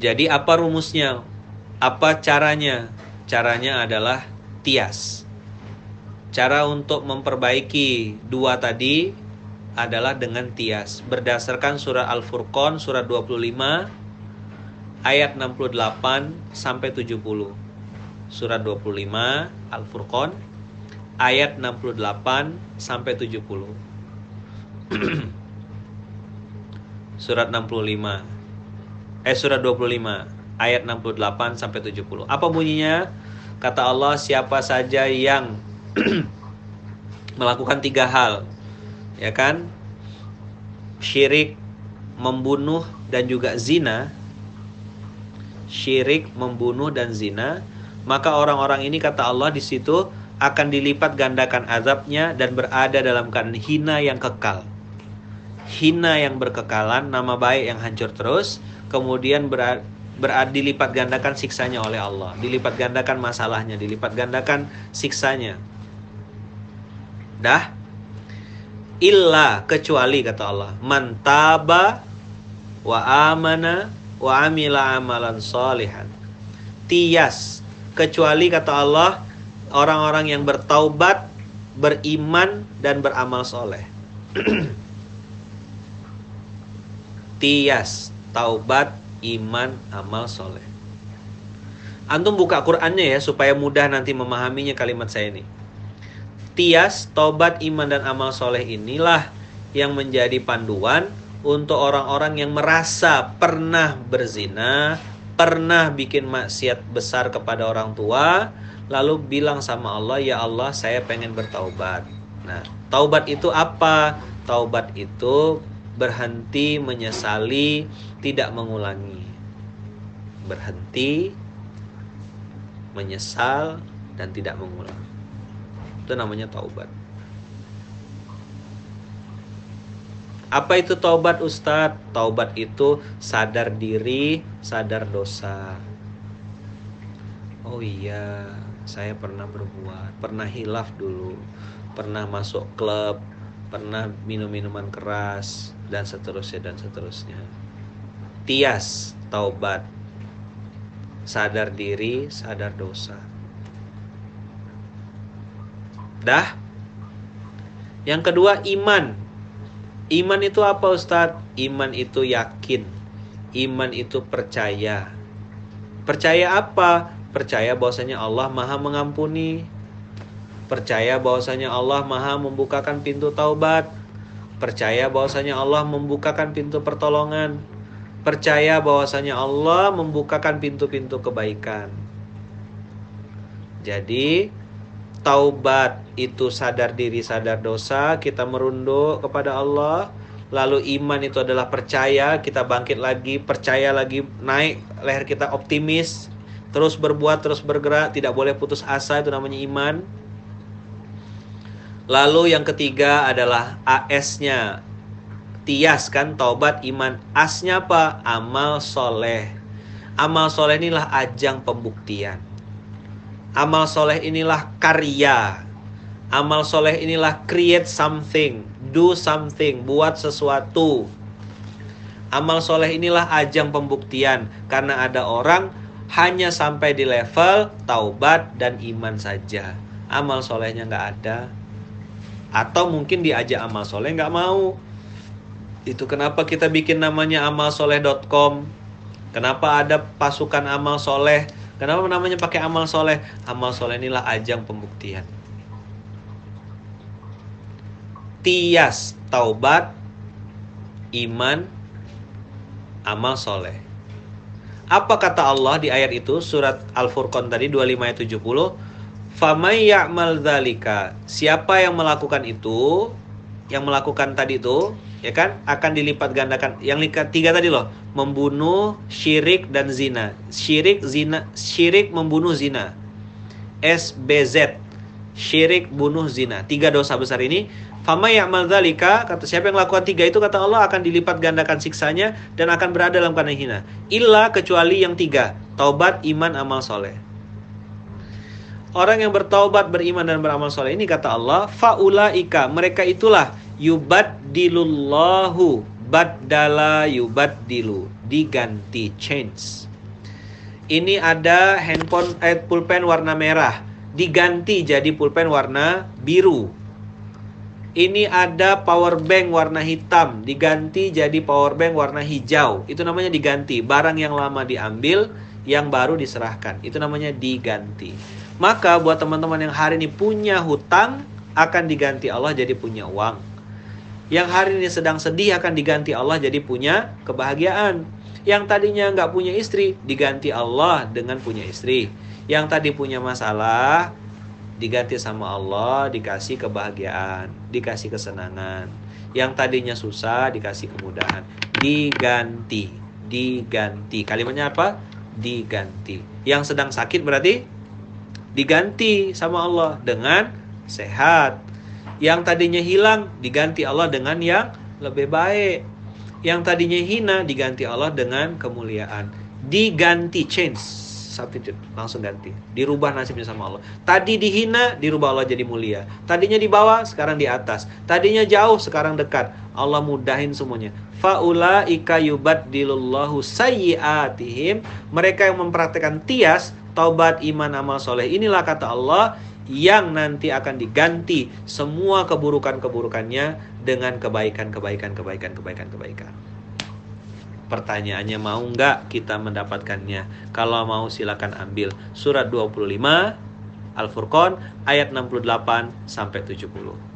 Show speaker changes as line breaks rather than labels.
Jadi apa rumusnya? Apa caranya? Caranya adalah tias. Cara untuk memperbaiki dua tadi adalah dengan tias. Berdasarkan surah Al-Furqan surat 25 ayat 68 sampai 70. Surat 25 Al-Furqan ayat 68 sampai 70. surat 65 eh surat 25 ayat 68 sampai 70. Apa bunyinya? Kata Allah, siapa saja yang melakukan tiga hal, ya kan? Syirik, membunuh dan juga zina. Syirik, membunuh dan zina, maka orang-orang ini kata Allah di situ akan dilipat gandakan azabnya dan berada dalam keadaan hina yang kekal. Hina yang berkekalan, nama baik yang hancur terus, kemudian berada berada dilipat gandakan siksanya oleh Allah, dilipat gandakan masalahnya, dilipat gandakan siksanya. Dah? Illa kecuali kata Allah, mantaba wa amana wa amila amalan solihan. Tias kecuali kata Allah orang-orang yang bertaubat, beriman dan beramal soleh. Tias, taubat, iman, amal soleh. Antum buka Qurannya ya supaya mudah nanti memahaminya kalimat saya ini. Tias, tobat, iman dan amal soleh inilah yang menjadi panduan untuk orang-orang yang merasa pernah berzina, pernah bikin maksiat besar kepada orang tua, lalu bilang sama Allah, "Ya Allah, saya pengen bertaubat." Nah, taubat itu apa? Taubat itu berhenti menyesali, tidak mengulangi. Berhenti menyesal dan tidak mengulang. Itu namanya taubat. Apa itu taubat Ustadz? Taubat itu sadar diri, sadar dosa. Oh iya, saya pernah berbuat, pernah hilaf dulu, pernah masuk klub, pernah minum minuman keras, dan seterusnya dan seterusnya. Tias taubat. Sadar diri, sadar dosa. Dah? Yang kedua iman. Iman itu apa Ustadz? Iman itu yakin. Iman itu percaya. Percaya apa? Percaya bahwasanya Allah maha mengampuni. Percaya bahwasanya Allah maha membukakan pintu taubat Percaya bahwasanya Allah membukakan pintu pertolongan. Percaya bahwasanya Allah membukakan pintu-pintu kebaikan. Jadi taubat itu sadar diri, sadar dosa, kita merunduk kepada Allah. Lalu iman itu adalah percaya, kita bangkit lagi, percaya lagi, naik leher kita optimis, terus berbuat, terus bergerak, tidak boleh putus asa itu namanya iman. Lalu yang ketiga adalah AS-nya. Tias kan taubat iman. Asnya apa? Amal soleh. Amal soleh inilah ajang pembuktian. Amal soleh inilah karya. Amal soleh inilah create something, do something, buat sesuatu. Amal soleh inilah ajang pembuktian karena ada orang hanya sampai di level taubat dan iman saja. Amal solehnya nggak ada, atau mungkin diajak amal soleh nggak mau. Itu kenapa kita bikin namanya amalsoleh.com kenapa ada pasukan amal soleh? Kenapa namanya pakai amal soleh? Amal soleh inilah ajang pembuktian. Tias taubat iman amal soleh. Apa kata Allah di ayat itu? Surat Al-Furqan tadi 25 ayat 70 Famay ya'mal dzalika. Siapa yang melakukan itu, yang melakukan tadi itu, ya kan, akan dilipat gandakan. Yang tiga tadi loh, membunuh, syirik dan zina. Syirik, zina, syirik membunuh zina. SBZ. Syirik, bunuh, zina. Tiga dosa besar ini Fama ya'mal dzalika kata siapa yang melakukan tiga itu kata Allah akan dilipat gandakan siksanya dan akan berada dalam keadaan hina. Illa kecuali yang tiga, taubat, iman, amal soleh. Orang yang bertaubat, beriman dan beramal soleh ini kata Allah, faulaika mereka itulah yubaddilullahu baddala yubaddilu diganti change Ini ada handphone eh, pulpen warna merah diganti jadi pulpen warna biru. Ini ada power bank warna hitam diganti jadi power bank warna hijau. Itu namanya diganti. Barang yang lama diambil, yang baru diserahkan. Itu namanya diganti. Maka buat teman-teman yang hari ini punya hutang akan diganti Allah jadi punya uang. Yang hari ini sedang sedih akan diganti Allah jadi punya kebahagiaan. Yang tadinya nggak punya istri diganti Allah dengan punya istri. Yang tadi punya masalah diganti sama Allah dikasih kebahagiaan, dikasih kesenangan. Yang tadinya susah dikasih kemudahan. Diganti, diganti. Kalimatnya apa? Diganti. Yang sedang sakit berarti diganti sama Allah dengan sehat. Yang tadinya hilang diganti Allah dengan yang lebih baik. Yang tadinya hina diganti Allah dengan kemuliaan. Diganti change. Substitute langsung ganti. Dirubah nasibnya sama Allah. Tadi dihina dirubah Allah jadi mulia. Tadinya di bawah sekarang di atas. Tadinya jauh sekarang dekat. Allah mudahin semuanya. Faula ika yubaddilullahu sayyiatihim. Mereka yang mempraktekkan tias taubat iman amal soleh inilah kata Allah yang nanti akan diganti semua keburukan-keburukannya dengan kebaikan, kebaikan, kebaikan, kebaikan, kebaikan. Pertanyaannya mau nggak kita mendapatkannya? Kalau mau silakan ambil surat 25 Al-Furqan ayat 68 sampai 70.